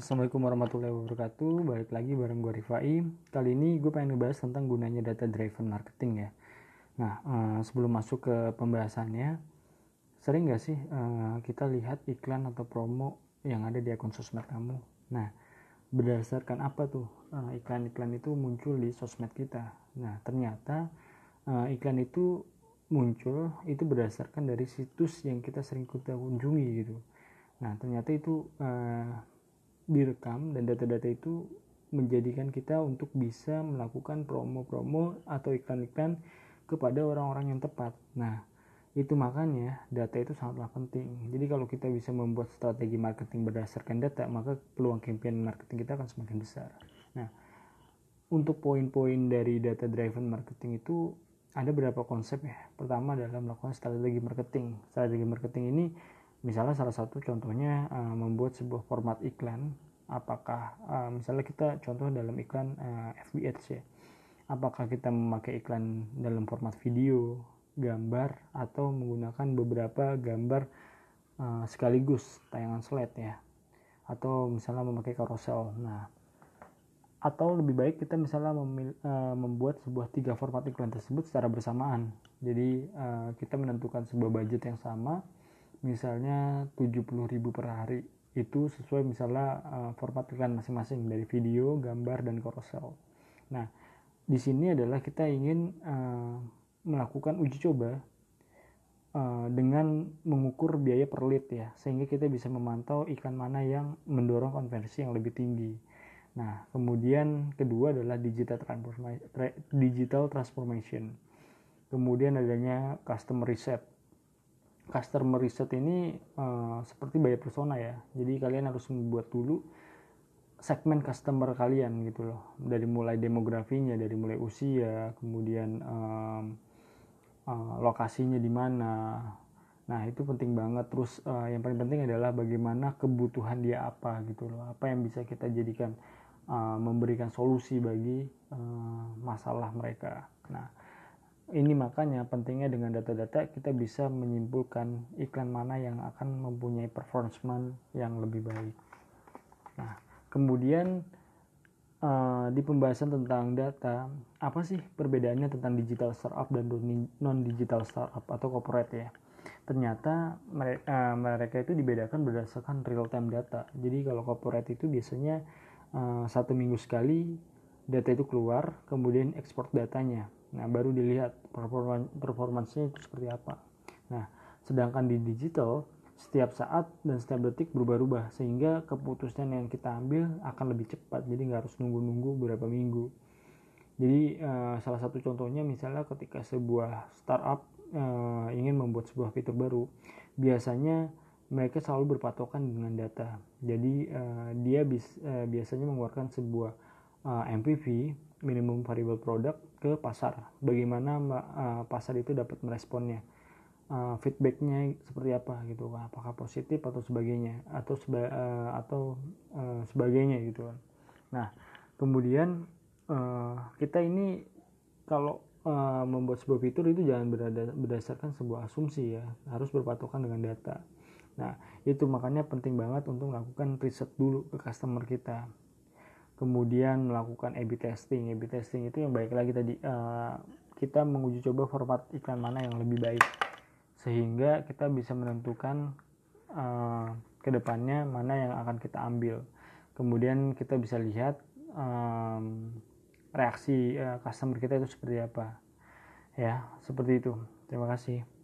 Assalamualaikum warahmatullahi wabarakatuh. Balik lagi bareng gue Rifai. Kali ini gue pengen ngebahas tentang gunanya data driven marketing ya. Nah uh, sebelum masuk ke pembahasannya Sering gak sih uh, kita lihat iklan atau promo yang ada di akun sosmed kamu? Nah berdasarkan apa tuh uh, iklan-iklan itu muncul di sosmed kita? Nah ternyata iklan itu muncul itu berdasarkan dari situs yang kita sering kita kunjungi gitu. Nah, ternyata itu uh, direkam dan data-data itu menjadikan kita untuk bisa melakukan promo-promo atau iklan-iklan kepada orang-orang yang tepat. Nah, itu makanya data itu sangatlah penting. Jadi kalau kita bisa membuat strategi marketing berdasarkan data, maka peluang campaign marketing kita akan semakin besar. Nah, untuk poin-poin dari data driven marketing itu ada beberapa konsep ya. Pertama adalah melakukan strategi marketing. Strategi marketing ini misalnya salah satu contohnya uh, membuat sebuah format iklan apakah uh, misalnya kita contoh dalam iklan uh, eh, FB Ads ya. Apakah kita memakai iklan dalam format video gambar atau menggunakan beberapa gambar uh, sekaligus tayangan slide ya. Atau misalnya memakai carousel nah atau lebih baik kita misalnya memil, uh, membuat sebuah tiga format iklan tersebut secara bersamaan. Jadi uh, kita menentukan sebuah budget yang sama misalnya 70.000 per hari itu sesuai misalnya uh, format iklan masing-masing dari video, gambar dan carousel. Nah, di sini adalah kita ingin uh, melakukan uji coba uh, dengan mengukur biaya per lead ya, sehingga kita bisa memantau iklan mana yang mendorong konversi yang lebih tinggi. Nah, kemudian kedua adalah digital transformation, digital transformation. Kemudian adanya customer reset customer research ini uh, seperti bayar persona ya. Jadi kalian harus membuat dulu segmen customer kalian gitu loh. Dari mulai demografinya dari mulai usia kemudian um, uh, lokasinya di mana. Nah itu penting banget. Terus uh, yang paling penting adalah bagaimana kebutuhan dia apa gitu loh. Apa yang bisa kita jadikan uh, memberikan solusi bagi uh, masalah mereka. Nah ini makanya pentingnya dengan data-data kita bisa menyimpulkan iklan mana yang akan mempunyai performance yang lebih baik. Nah, kemudian uh, di pembahasan tentang data, apa sih perbedaannya tentang digital startup dan non digital startup atau corporate ya? Ternyata mereka, uh, eh, mereka itu dibedakan berdasarkan real time data. Jadi kalau corporate itu biasanya uh, satu minggu sekali data itu keluar, kemudian ekspor datanya Nah, baru dilihat performa performansnya itu seperti apa. Nah, sedangkan di digital setiap saat dan setiap detik berubah-ubah sehingga keputusan yang kita ambil akan lebih cepat. Jadi nggak harus nunggu-nunggu beberapa minggu. Jadi uh, salah satu contohnya misalnya ketika sebuah startup uh, ingin membuat sebuah fitur baru biasanya mereka selalu berpatokan dengan data. Jadi uh, dia bis, uh, biasanya mengeluarkan sebuah uh, MPV minimum viable product ke pasar. Bagaimana uh, pasar itu dapat meresponnya? Uh, feedbacknya seperti apa gitu? Apakah positif atau sebagainya? Atau seba, uh, atau uh, sebagainya gitu kan. Nah kemudian uh, kita ini kalau uh, membuat sebuah fitur itu jangan berada, berdasarkan sebuah asumsi ya. Harus berpatokan dengan data. Nah itu makanya penting banget untuk melakukan riset dulu ke customer kita kemudian melakukan A/B testing. A/B testing itu yang baik lagi tadi uh, kita menguji coba format iklan mana yang lebih baik sehingga kita bisa menentukan uh, ke depannya mana yang akan kita ambil. Kemudian kita bisa lihat um, reaksi uh, customer kita itu seperti apa. Ya, seperti itu. Terima kasih.